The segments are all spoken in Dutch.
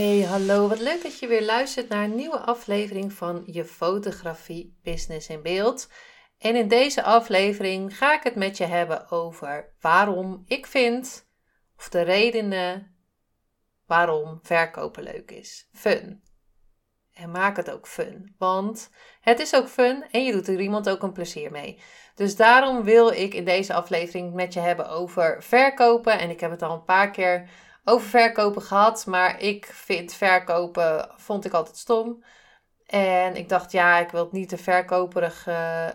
Hey, hallo. Wat leuk dat je weer luistert naar een nieuwe aflevering van je fotografie business in beeld. En in deze aflevering ga ik het met je hebben over waarom ik vind, of de redenen waarom verkopen leuk is. Fun. En maak het ook fun. Want het is ook fun en je doet er iemand ook een plezier mee. Dus daarom wil ik in deze aflevering met je hebben over verkopen. En ik heb het al een paar keer over verkopen gehad. Maar ik vind verkopen, vond ik altijd stom. En ik dacht, ja, ik wil het niet te verkoperig uh,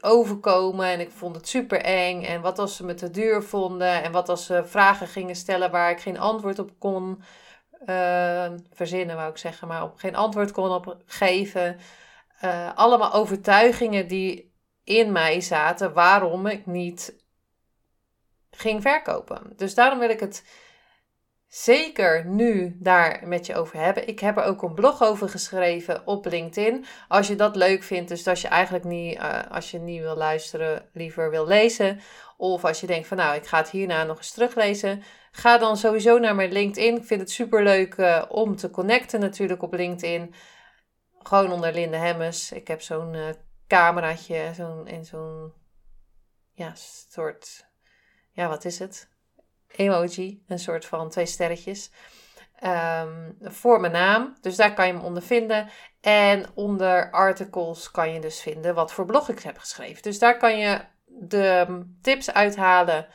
overkomen. En ik vond het super eng. En wat als ze me te duur vonden? En wat als ze vragen gingen stellen waar ik geen antwoord op kon uh, verzinnen, wou ik zeggen. Maar op geen antwoord kon op geven. Uh, allemaal overtuigingen die in mij zaten waarom ik niet ging verkopen. Dus daarom wil ik het zeker nu daar met je over hebben. Ik heb er ook een blog over geschreven op LinkedIn. Als je dat leuk vindt, dus als je eigenlijk niet, uh, als je niet wil luisteren, liever wil lezen. Of als je denkt van nou, ik ga het hierna nog eens teruglezen. Ga dan sowieso naar mijn LinkedIn. Ik vind het super leuk uh, om te connecten natuurlijk op LinkedIn. Gewoon onder Linde Hemmes. Ik heb zo'n uh, cameraatje zo'n, in zo'n ja, soort, ja wat is het? Emoji, een soort van twee sterretjes. Um, voor mijn naam. Dus daar kan je hem onder vinden. En onder articles kan je dus vinden wat voor blog ik heb geschreven. Dus daar kan je de tips uithalen.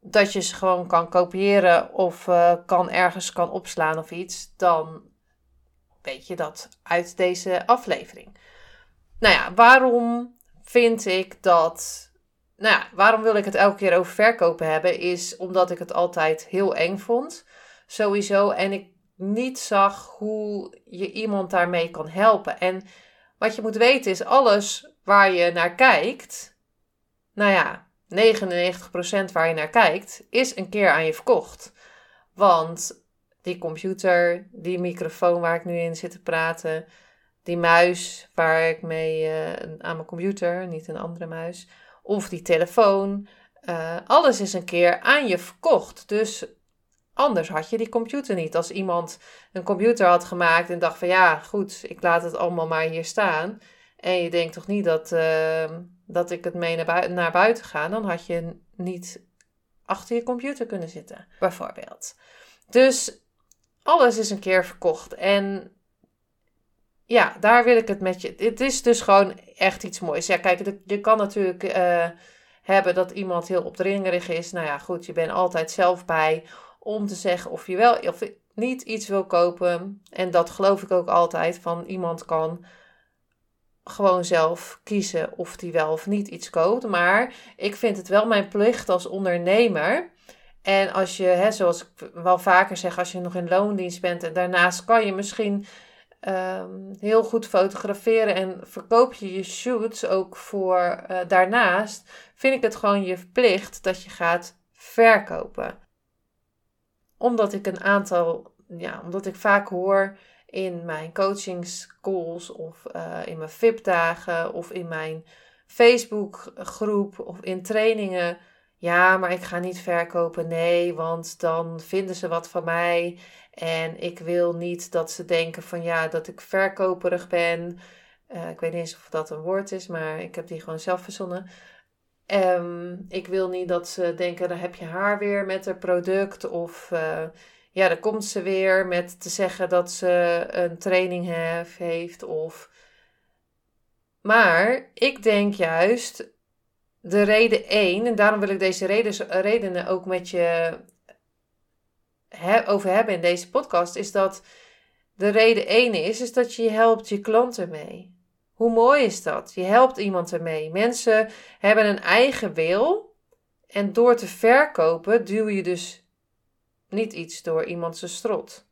Dat je ze gewoon kan kopiëren of uh, kan ergens kan opslaan of iets. Dan weet je dat uit deze aflevering. Nou ja, waarom vind ik dat nou ja, waarom wil ik het elke keer over verkopen hebben? Is omdat ik het altijd heel eng vond. Sowieso. En ik niet zag hoe je iemand daarmee kan helpen. En wat je moet weten is, alles waar je naar kijkt, nou ja, 99% waar je naar kijkt, is een keer aan je verkocht. Want die computer, die microfoon waar ik nu in zit te praten, die muis waar ik mee uh, aan mijn computer, niet een andere muis, of die telefoon. Uh, alles is een keer aan je verkocht. Dus anders had je die computer niet. Als iemand een computer had gemaakt en dacht van ja, goed, ik laat het allemaal maar hier staan. En je denkt toch niet dat, uh, dat ik het mee naar, bui naar buiten ga. Dan had je niet achter je computer kunnen zitten, bijvoorbeeld. Dus alles is een keer verkocht. En ja, daar wil ik het met je. Het is dus gewoon echt iets moois. Ja, kijk, je kan natuurlijk uh, hebben dat iemand heel opdringerig is. Nou ja, goed, je bent altijd zelf bij om te zeggen of je wel of niet iets wil kopen. En dat geloof ik ook altijd van iemand kan gewoon zelf kiezen of die wel of niet iets koopt. Maar ik vind het wel mijn plicht als ondernemer. En als je, hè, zoals ik wel vaker zeg, als je nog in loondienst bent en daarnaast kan je misschien um, heel goed fotograferen en verkoop je je shoots ook voor uh, daarnaast, vind ik het gewoon je plicht dat je gaat verkopen. Omdat ik een aantal, ja, omdat ik vaak hoor in mijn coachingscalls of uh, in mijn VIP-dagen of in mijn Facebook-groep of in trainingen. Ja, maar ik ga niet verkopen. Nee, want dan vinden ze wat van mij. En ik wil niet dat ze denken van ja, dat ik verkoperig ben. Uh, ik weet niet eens of dat een woord is, maar ik heb die gewoon zelf verzonnen. Um, ik wil niet dat ze denken, dan heb je haar weer met het product. Of uh, ja, dan komt ze weer met te zeggen dat ze een training heeft. Of... Maar ik denk juist, de reden één, en daarom wil ik deze redenen ook met je over hebben in deze podcast, is dat de reden één is, is dat je helpt je klanten mee. Hoe mooi is dat? Je helpt iemand ermee. Mensen hebben een eigen wil en door te verkopen duw je dus niet iets door iemand zijn strot.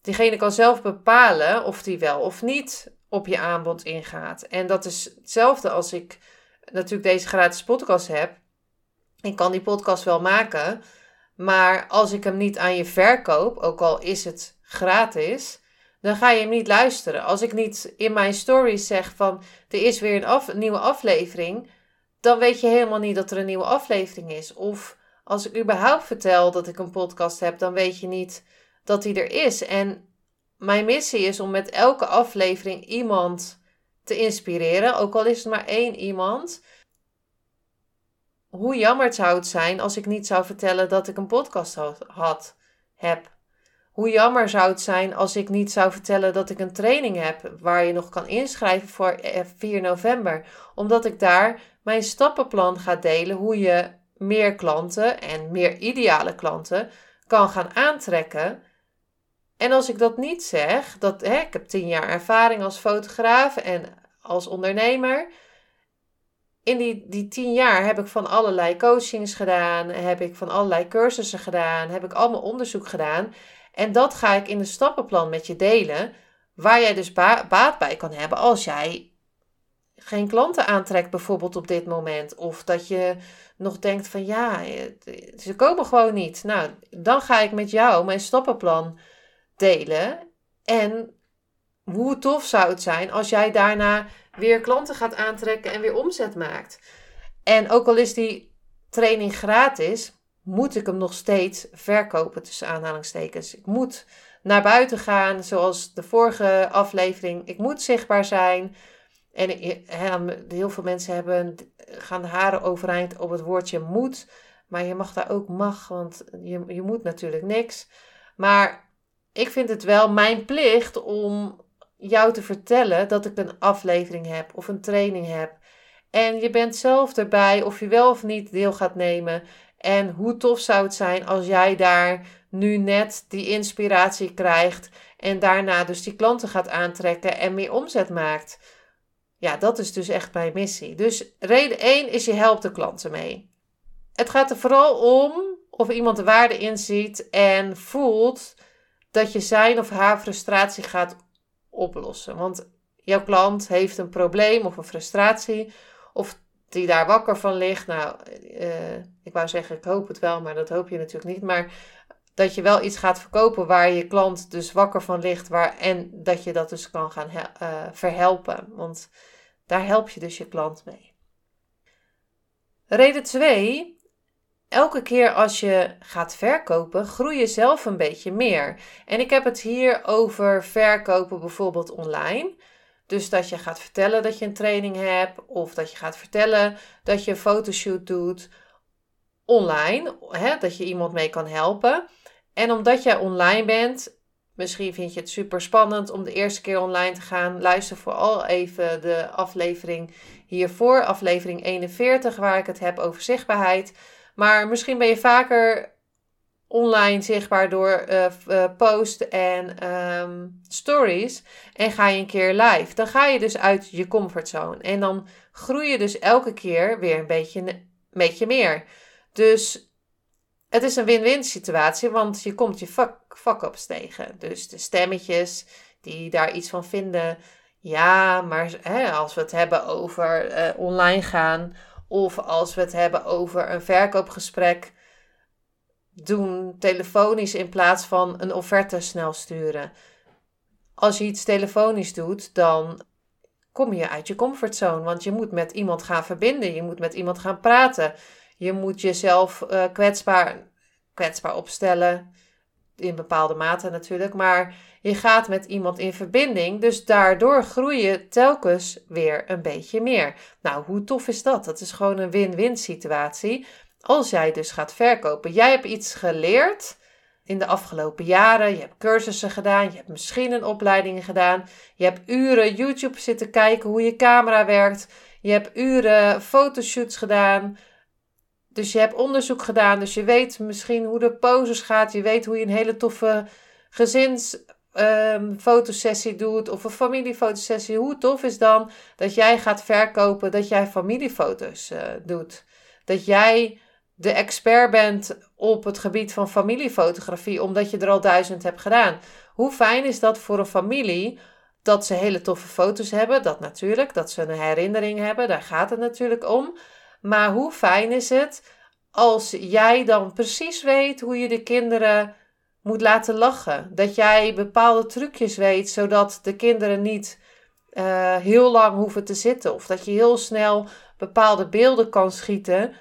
Diegene kan zelf bepalen of die wel of niet op je aanbod ingaat. En dat is hetzelfde als ik natuurlijk deze gratis podcast heb. Ik kan die podcast wel maken, maar als ik hem niet aan je verkoop, ook al is het gratis, dan ga je hem niet luisteren. Als ik niet in mijn stories zeg van er is weer een, af, een nieuwe aflevering, dan weet je helemaal niet dat er een nieuwe aflevering is. Of als ik überhaupt vertel dat ik een podcast heb, dan weet je niet dat die er is. En mijn missie is om met elke aflevering iemand te inspireren, ook al is het maar één iemand. Hoe jammer zou het zijn als ik niet zou vertellen dat ik een podcast had, heb. Hoe jammer zou het zijn als ik niet zou vertellen dat ik een training heb waar je nog kan inschrijven voor 4 eh, november, omdat ik daar mijn stappenplan ga delen hoe je meer klanten en meer ideale klanten kan gaan aantrekken. En als ik dat niet zeg, dat hè, ik heb tien jaar ervaring als fotograaf en als ondernemer. In die, die tien jaar heb ik van allerlei coachings gedaan, heb ik van allerlei cursussen gedaan, heb ik allemaal onderzoek gedaan. En dat ga ik in een stappenplan met je delen, waar jij dus baat bij kan hebben als jij geen klanten aantrekt, bijvoorbeeld op dit moment. Of dat je nog denkt van ja, ze komen gewoon niet. Nou, dan ga ik met jou mijn stappenplan delen. En hoe tof zou het zijn als jij daarna weer klanten gaat aantrekken en weer omzet maakt. En ook al is die training gratis, moet ik hem nog steeds verkopen tussen aanhalingstekens. Ik moet naar buiten gaan, zoals de vorige aflevering. Ik moet zichtbaar zijn. En heel veel mensen hebben, gaan haren overeind op het woordje moet. Maar je mag daar ook mag, want je, je moet natuurlijk niks. Maar ik vind het wel mijn plicht om jou te vertellen dat ik een aflevering heb of een training heb. En je bent zelf erbij of je wel of niet deel gaat nemen. En hoe tof zou het zijn als jij daar nu net die inspiratie krijgt en daarna dus die klanten gaat aantrekken en meer omzet maakt. Ja, dat is dus echt mijn missie. Dus reden 1 is je helpt de klanten mee. Het gaat er vooral om of iemand de waarde inziet en voelt dat je zijn of haar frustratie gaat oplossen. Want jouw klant heeft een probleem of een frustratie, of die daar wakker van ligt. Nou, uh, ik wou zeggen, ik hoop het wel, maar dat hoop je natuurlijk niet. Maar dat je wel iets gaat verkopen waar je klant dus wakker van ligt, waar, en dat je dat dus kan gaan uh, verhelpen. Want daar help je dus je klant mee. Reden 2 elke keer als je gaat verkopen, groei je zelf een beetje meer. En ik heb het hier over verkopen bijvoorbeeld online. Dus dat je gaat vertellen dat je een training hebt, of dat je gaat vertellen dat je een fotoshoot doet online, hè, dat je iemand mee kan helpen. En omdat jij online bent, misschien vind je het super spannend om de eerste keer online te gaan. Luister vooral even de aflevering hiervoor, aflevering 41, waar ik het heb over zichtbaarheid. Maar misschien ben je vaker online zichtbaar door uh, post en um, stories. En ga je een keer live. Dan ga je dus uit je comfortzone. En dan groei je dus elke keer weer een beetje, meer. Dus het is een win-win situatie, want je komt je vak, tegen. Dus de stemmetjes die daar iets van vinden. Ja, maar hè, als we het hebben over uh, online gaan of als we het hebben over een verkoopgesprek, doen telefonisch in plaats van een offerte snel sturen. Als je iets telefonisch doet, dan kom je uit je comfortzone, want je moet met iemand gaan verbinden, je moet met iemand gaan praten, je moet jezelf uh, kwetsbaar, kwetsbaar opstellen, in bepaalde mate natuurlijk, maar je gaat met iemand in verbinding, dus daardoor groei je telkens weer een beetje meer. Nou, hoe tof is dat? Dat is gewoon een win-win situatie. Als jij dus gaat verkopen, jij hebt iets geleerd in de afgelopen jaren. Je hebt cursussen gedaan, je hebt misschien een opleiding gedaan. Je hebt uren YouTube zitten kijken hoe je camera werkt. Je hebt uren fotoshoots gedaan. Dus je hebt onderzoek gedaan, dus je weet misschien hoe de poses gaat. Je weet hoe je een hele toffe gezinsfotosessie um, doet of een familiefotosessie. Hoe tof is dan dat jij gaat verkopen, dat jij familiefoto's uh, doet? Dat jij de expert bent op het gebied van familiefotografie, omdat je er al duizend hebt gedaan. Hoe fijn is dat voor een familie dat ze hele toffe foto's hebben? Dat natuurlijk, dat ze een herinnering hebben, daar gaat het natuurlijk om. Maar hoe fijn is het als jij dan precies weet hoe je de kinderen moet laten lachen? Dat jij bepaalde trucjes weet, zodat de kinderen niet uh, heel lang hoeven te zitten. Of dat je heel snel bepaalde beelden kan schieten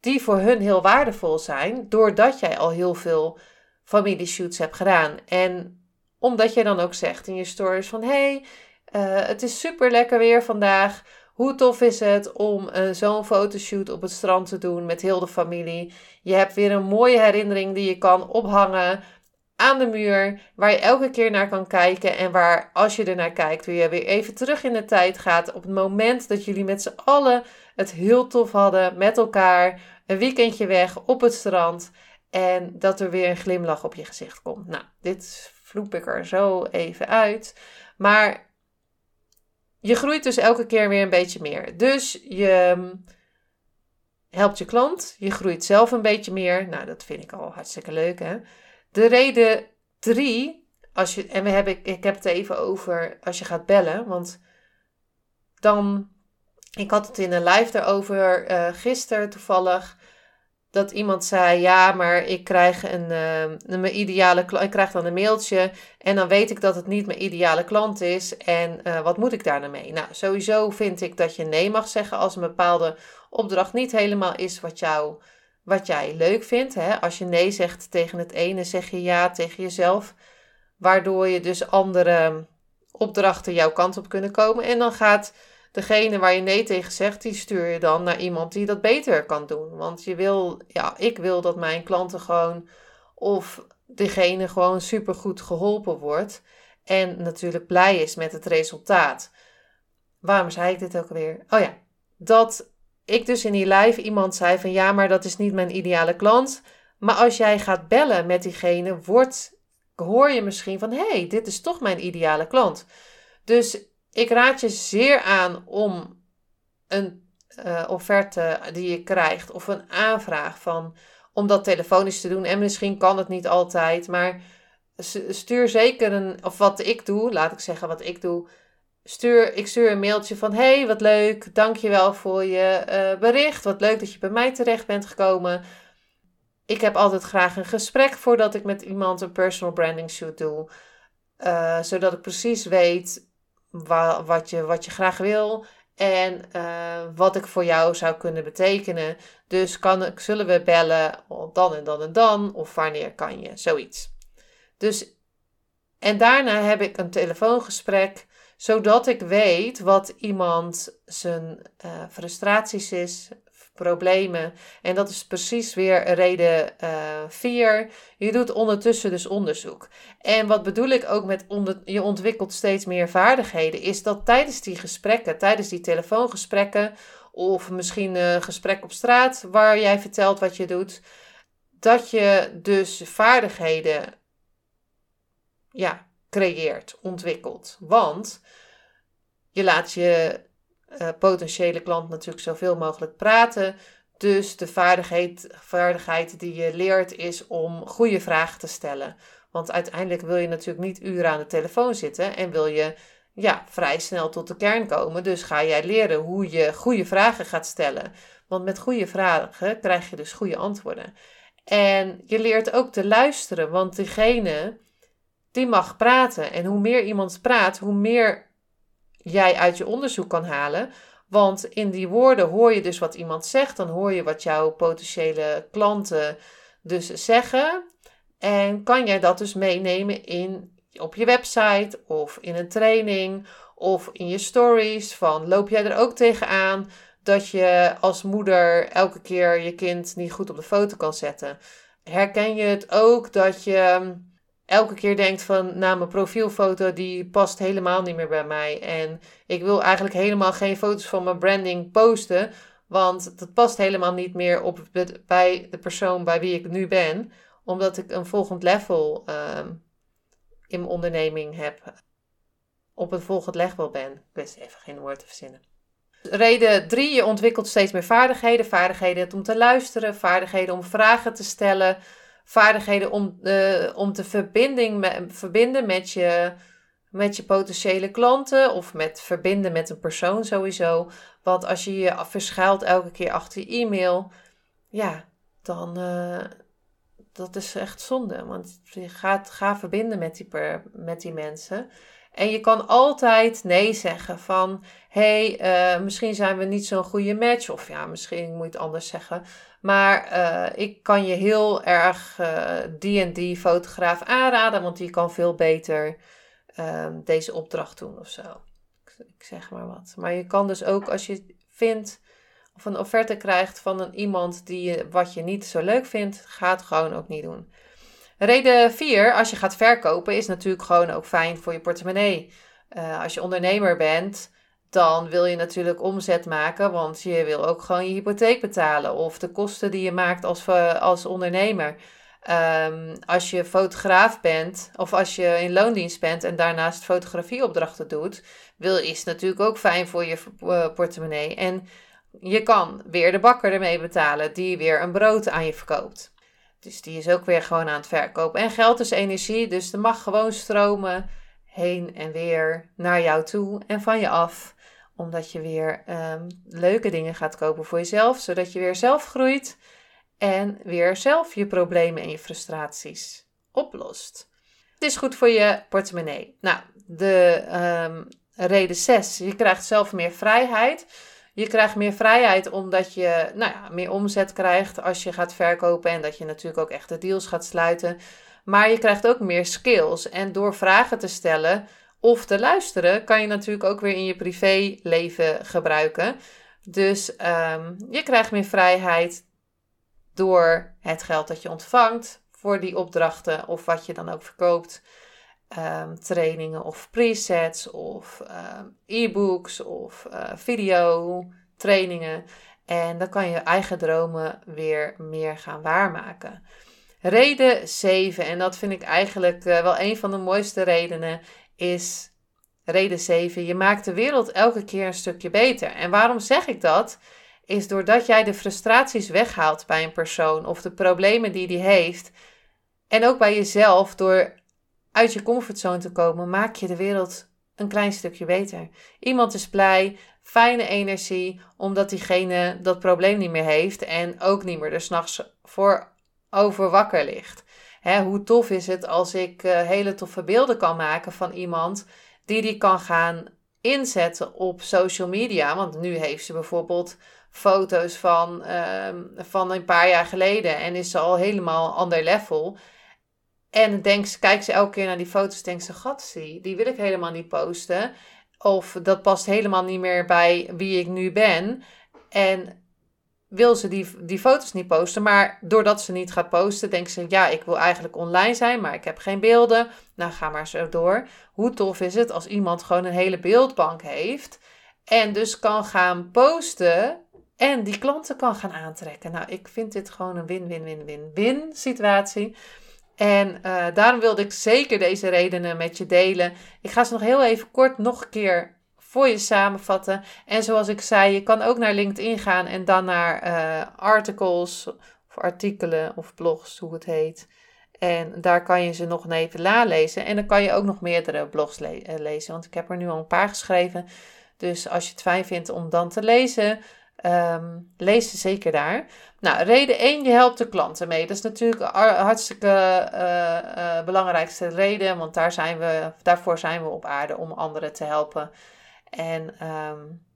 die voor hun heel waardevol zijn, doordat jij al heel veel familieshoots hebt gedaan. En omdat jij dan ook zegt in je stories van hey, uh, het is super lekker weer vandaag. Hoe tof is het om uh, zo'n fotoshoot op het strand te doen met heel de familie? Je hebt weer een mooie herinnering die je kan ophangen aan de muur, waar je elke keer naar kan kijken en waar als je er naar kijkt, weer weer even terug in de tijd gaat op het moment dat jullie met z'n allen het heel tof hadden met elkaar, een weekendje weg op het strand en dat er weer een glimlach op je gezicht komt. Nou, dit vloep ik er zo even uit, maar je groeit dus elke keer weer een beetje meer. Dus je mm, helpt je klant, je groeit zelf een beetje meer. Nou, dat vind ik al hartstikke leuk, hè? De reden drie, als je, en we hebben, ik heb het even over als je gaat bellen, want dan, ik had het in een live daarover uh, gisteren toevallig, dat iemand zei, ja, maar ik krijg een, mijn ideale ik krijg dan een mailtje en dan weet ik dat het niet mijn ideale klant is en uh, wat moet ik daar nou mee? Nou, sowieso vind ik dat je nee mag zeggen als een bepaalde opdracht niet helemaal is wat jou wat jij leuk vindt. Hè? Als je nee zegt tegen het ene, zeg je ja tegen jezelf. Waardoor je dus andere opdrachten jouw kant op kunnen komen. En dan gaat degene waar je nee tegen zegt, die stuur je dan naar iemand die dat beter kan doen. Want je wil, ja, ik wil dat mijn klanten gewoon of degene gewoon supergoed geholpen wordt. En natuurlijk blij is met het resultaat. Waarom zei ik dit ook weer? Oh ja, dat ik dus in die live iemand zei van ja, maar dat is niet mijn ideale klant. Maar als jij gaat bellen met diegene, wordt, hoor je misschien van hé, hey, dit is toch mijn ideale klant. Dus ik raad je zeer aan om een uh, offerte die je krijgt of een aanvraag van om dat telefonisch te doen. En misschien kan het niet altijd, maar stuur zeker een, of wat ik doe, laat ik zeggen wat ik doe stuur, ik stuur een mailtje van: Hey, wat leuk, dankjewel voor je uh, bericht. Wat leuk dat je bij mij terecht bent gekomen. Ik heb altijd graag een gesprek voordat ik met iemand een personal branding shoot doe. Uh, zodat ik precies weet wa wat, je, wat je graag wil en uh, wat ik voor jou zou kunnen betekenen. Dus kan, zullen we bellen dan en dan en dan, of wanneer kan je, zoiets. Dus, en daarna heb ik een telefoongesprek zodat ik weet wat iemand zijn uh, frustraties is, problemen. En dat is precies weer reden 4. Uh, je doet ondertussen dus onderzoek. En wat bedoel ik ook met onder, je ontwikkelt steeds meer vaardigheden, is dat tijdens die gesprekken, tijdens die telefoongesprekken, of misschien een gesprek op straat waar jij vertelt wat je doet, dat je dus vaardigheden ja, creëert, ontwikkelt. Want je laat je uh, potentiële klant natuurlijk zoveel mogelijk praten. Dus de vaardigheid, vaardigheid die je leert is om goede vragen te stellen. Want uiteindelijk wil je natuurlijk niet uren aan de telefoon zitten en wil je ja, vrij snel tot de kern komen. Dus ga jij leren hoe je goede vragen gaat stellen. Want met goede vragen krijg je dus goede antwoorden. En je leert ook te luisteren, want diegene die mag praten. En hoe meer iemand praat, hoe meer jij uit je onderzoek kan halen. Want in die woorden hoor je dus wat iemand zegt, dan hoor je wat jouw potentiële klanten dus zeggen. En kan jij dat dus meenemen in, op je website of in een training of in je stories? Van loop jij er ook tegenaan dat je als moeder elke keer je kind niet goed op de foto kan zetten? Herken je het ook dat je elke keer denkt van, nou, mijn profielfoto die past helemaal niet meer bij mij. En ik wil eigenlijk helemaal geen foto's van mijn branding posten, want dat past helemaal niet meer op bij de persoon bij wie ik nu ben, omdat ik een volgend level uh, in mijn onderneming heb. Op een volgend level ben. Ik wist even geen woord te verzinnen. Reden 3, je ontwikkelt steeds meer vaardigheden. Vaardigheden om te luisteren, vaardigheden om vragen te stellen, vaardigheden om, uh, om te verbinding verbinden met je, met je potentiële klanten of met verbinden met een persoon sowieso. Want als je je verschuilt elke keer achter je e-mail, ja, dan uh, dat is echt zonde. Want je gaat ga verbinden met die, per, met die mensen. En je kan altijd nee zeggen van, hé, hey, uh, misschien zijn we niet zo'n goede match. Of ja, misschien moet je het anders zeggen. Maar uh, ik kan je heel erg uh, die en die fotograaf aanraden, want die kan veel beter ehm, deze opdracht doen of zo. Ik, zeg maar wat. Maar je kan dus ook als je vindt of een offerte krijgt van een, iemand die wat je niet zo leuk vindt, ga het gewoon ook niet doen. Reden 4, als je gaat verkopen, is natuurlijk gewoon ook fijn voor je portemonnee. Uh, als je ondernemer bent, dan wil je natuurlijk omzet maken, want je wil ook gewoon je hypotheek betalen of de kosten die je maakt als, eh, als ondernemer. Um, als je fotograaf bent of als je in loondienst bent en daarnaast fotografieopdrachten doet, wil, is natuurlijk ook fijn voor je uh, portemonnee. En je kan weer de bakker ermee betalen die weer een brood aan je verkoopt. Dus die is ook weer gewoon aan het verkopen. En geld is energie, dus er mag gewoon stromen heen en weer naar jou toe en van je af. Omdat je weer um, leuke dingen gaat kopen voor jezelf, zodat je weer zelf groeit en weer zelf je problemen en je frustraties oplost. Het is goed voor je portemonnee. Nou, de um, reden 6. Je krijgt zelf meer vrijheid. Je krijgt meer vrijheid omdat je nou ja, meer omzet krijgt als je gaat verkopen en dat je natuurlijk ook echte deals gaat sluiten. Maar je krijgt ook meer skills. En door vragen te stellen of te luisteren, kan je natuurlijk ook weer in je privéleven gebruiken. Dus um, je krijgt meer vrijheid door het geld dat je ontvangt voor die opdrachten of wat je dan ook verkoopt. Um, trainingen of presets of um, e-books of uh, video trainingen. En dan kan je eigen dromen weer meer gaan waarmaken. Reden 7, en dat vind ik eigenlijk uh, wel een van de mooiste redenen, is reden 7. Je maakt de wereld elke keer een stukje beter. En waarom zeg ik dat? Is doordat jij de frustraties weghaalt bij een persoon of de problemen die die heeft. En ook bij jezelf door uit je comfortzone te komen, maak je de wereld een klein stukje beter. Iemand is blij, fijne energie, omdat diegene dat probleem niet meer heeft en ook niet meer er s'nachts voor over wakker ligt. Hoe tof is het als ik uh, hele toffe beelden kan maken van iemand die die kan gaan inzetten op social media. Want nu heeft ze bijvoorbeeld foto's van, uh, van een paar jaar geleden en is ze al helemaal ander level. En denk, kijk ze elke keer naar die foto's, denkt ze, gatsie, die wil ik helemaal niet posten. Of dat past helemaal niet meer bij wie ik nu ben. En wil ze die, die foto's niet posten. Maar doordat ze niet gaat posten, denkt ze: ja, ik wil eigenlijk online zijn, maar ik heb geen beelden. Nou, ga maar zo door. Hoe tof is het als iemand gewoon een hele beeldbank heeft. En dus kan gaan posten. En die klanten kan gaan aantrekken. Nou, ik vind dit gewoon een win-win-win-win-win situatie. En uh, daarom wilde ik zeker deze redenen met je delen. Ik ga ze nog heel even kort nog een keer voor je samenvatten. En zoals ik zei, je kan ook naar LinkedIn gaan en dan naar uh, articles of artikelen of blogs, hoe het heet. En daar kan je ze nog even nalezen. En dan kan je ook nog meerdere blogs le uh, lezen, want ik heb er nu al een paar geschreven. Dus als je het fijn vindt om dan te lezen, Um, lees ze zeker daar. Nou, reden 1, je helpt de klanten mee. Dat is natuurlijk hartstikke uh, belangrijkste reden, want daar zijn we, daarvoor zijn we op aarde om anderen te helpen. En um,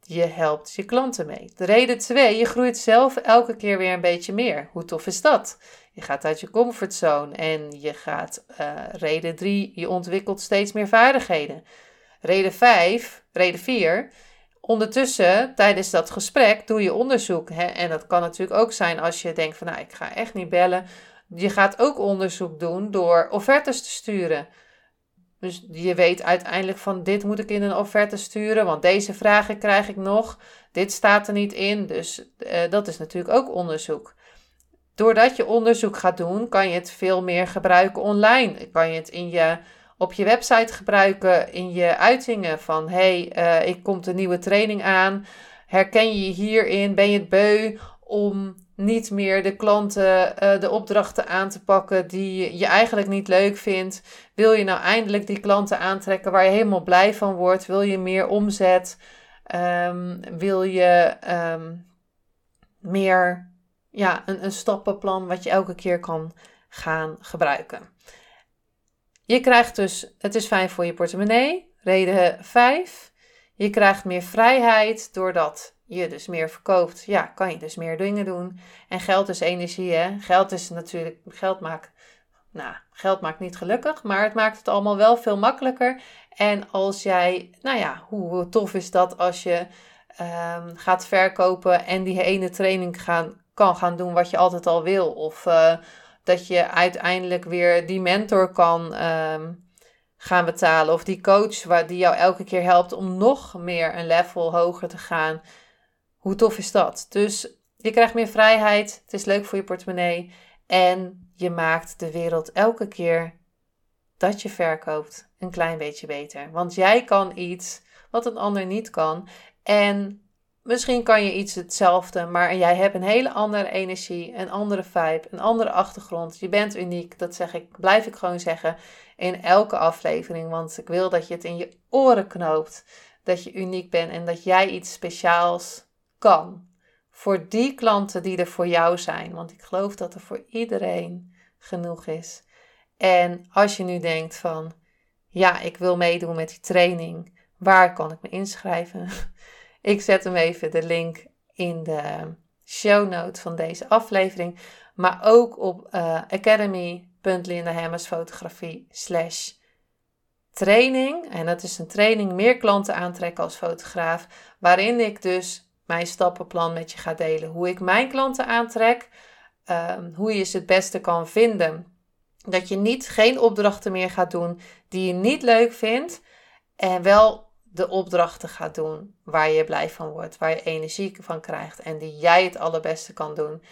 je helpt je klanten mee. De reden 2, je groeit zelf elke keer weer een beetje meer. Hoe tof is dat? Je gaat uit je comfortzone en je gaat, uh, reden 3, je ontwikkelt steeds meer vaardigheden. Reden 5, reden 4 Ondertussen, tijdens dat gesprek, doe je onderzoek. Hè? En dat kan natuurlijk ook zijn als je denkt van, nou, ik ga echt niet bellen. Je gaat ook onderzoek doen door offertes te sturen. Dus je weet uiteindelijk van, dit moet ik in een offerte sturen, want deze vragen krijg ik nog. Dit staat er niet in, dus uh, dat is natuurlijk ook onderzoek. Doordat je onderzoek gaat doen, kan je het veel meer gebruiken online. Kan je het in je op je website gebruiken in je uitingen van hey, uh, ik komt een nieuwe training aan. Herken je je hierin? Ben je het beu om niet meer de klanten uh, de opdrachten aan te pakken die je eigenlijk niet leuk vindt? Wil je nou eindelijk die klanten aantrekken waar je helemaal blij van wordt? Wil je meer omzet? Um, wil je um, meer ja, een, een stappenplan wat je elke keer kan gaan gebruiken? Je krijgt dus, het is fijn voor je portemonnee. Reden 5. Je krijgt meer vrijheid doordat je dus meer verkoopt. Ja, kan je dus meer dingen doen. En geld is energie, hè. Geld is natuurlijk, geld maakt, nou, geld maakt niet gelukkig, maar het maakt het allemaal wel veel makkelijker. En als jij, nou ja, hoe tof is dat als je um, gaat verkopen en die ene training gaan, kan gaan doen wat je altijd al wil. Of uh, dat je uiteindelijk weer die mentor kan um, gaan betalen. Of die coach waar, die jou elke keer helpt om nog meer een level hoger te gaan. Hoe tof is dat? Dus je krijgt meer vrijheid. Het is leuk voor je portemonnee. En je maakt de wereld elke keer dat je verkoopt een klein beetje beter. Want jij kan iets wat een ander niet kan. En Misschien kan je iets hetzelfde, maar jij hebt een hele andere energie, een andere vibe, een andere achtergrond. Je bent uniek, dat zeg ik, blijf ik gewoon zeggen in elke aflevering, want ik wil dat je het in je oren knoopt, dat je uniek bent en dat jij iets speciaals kan. Voor die klanten die er voor jou zijn, want ik geloof dat er voor iedereen genoeg is. En als je nu denkt van, ja, ik wil meedoen met die training, waar kan ik me inschrijven? Ik zet hem even de link in de show notes van deze aflevering. Maar ook op uh, eh, academy.lindahemmersfotografie slash training. En dat is een training meer klanten aantrekken als fotograaf. Waarin ik dus mijn stappenplan met je ga delen. Hoe ik mijn klanten aantrek. Um, hoe je ze het beste kan vinden. Dat je niet geen opdrachten meer gaat doen die je niet leuk vindt. En wel de opdrachten gaat doen waar je blij van wordt, waar je energie van krijgt en die jij het allerbeste kan doen.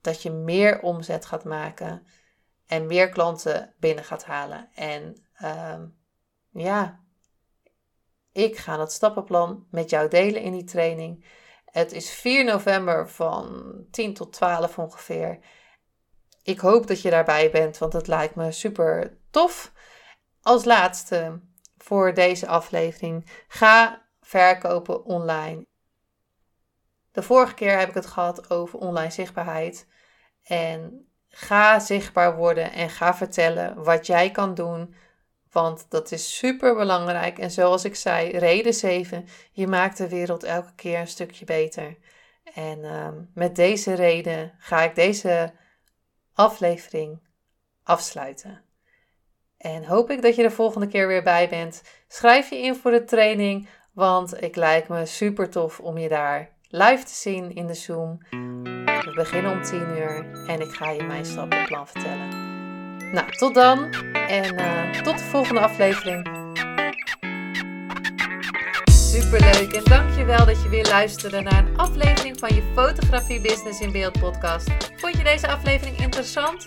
Dat je meer omzet gaat maken en meer klanten binnen gaat halen. En uh, ja, ik ga dat stappenplan met jou delen in die training. Het is 4 november van 10 tot 12 ongeveer. Ik hoop dat je daarbij bent, want het lijkt me super tof. Als laatste voor deze aflevering. Ga verkopen online. De vorige keer heb ik het gehad over online zichtbaarheid. En ga zichtbaar worden en ga vertellen wat jij kan doen. Want dat is super belangrijk. En zoals ik zei, reden 7, je maakt de wereld elke keer een stukje beter. En um, met deze reden ga ik deze aflevering afsluiten. En hoop ik dat je er volgende keer weer bij bent. Schrijf je in voor de training, want ik lijkt me super tof om je daar live te zien in de Zoom. We beginnen om 10 uur en ik ga je mijn stappenplan vertellen. Nou, tot dan en uh, tot de volgende aflevering. Superleuk en dankjewel dat je weer luisterde naar een aflevering van je Fotografie Business in Beeld podcast. Vond je deze aflevering interessant?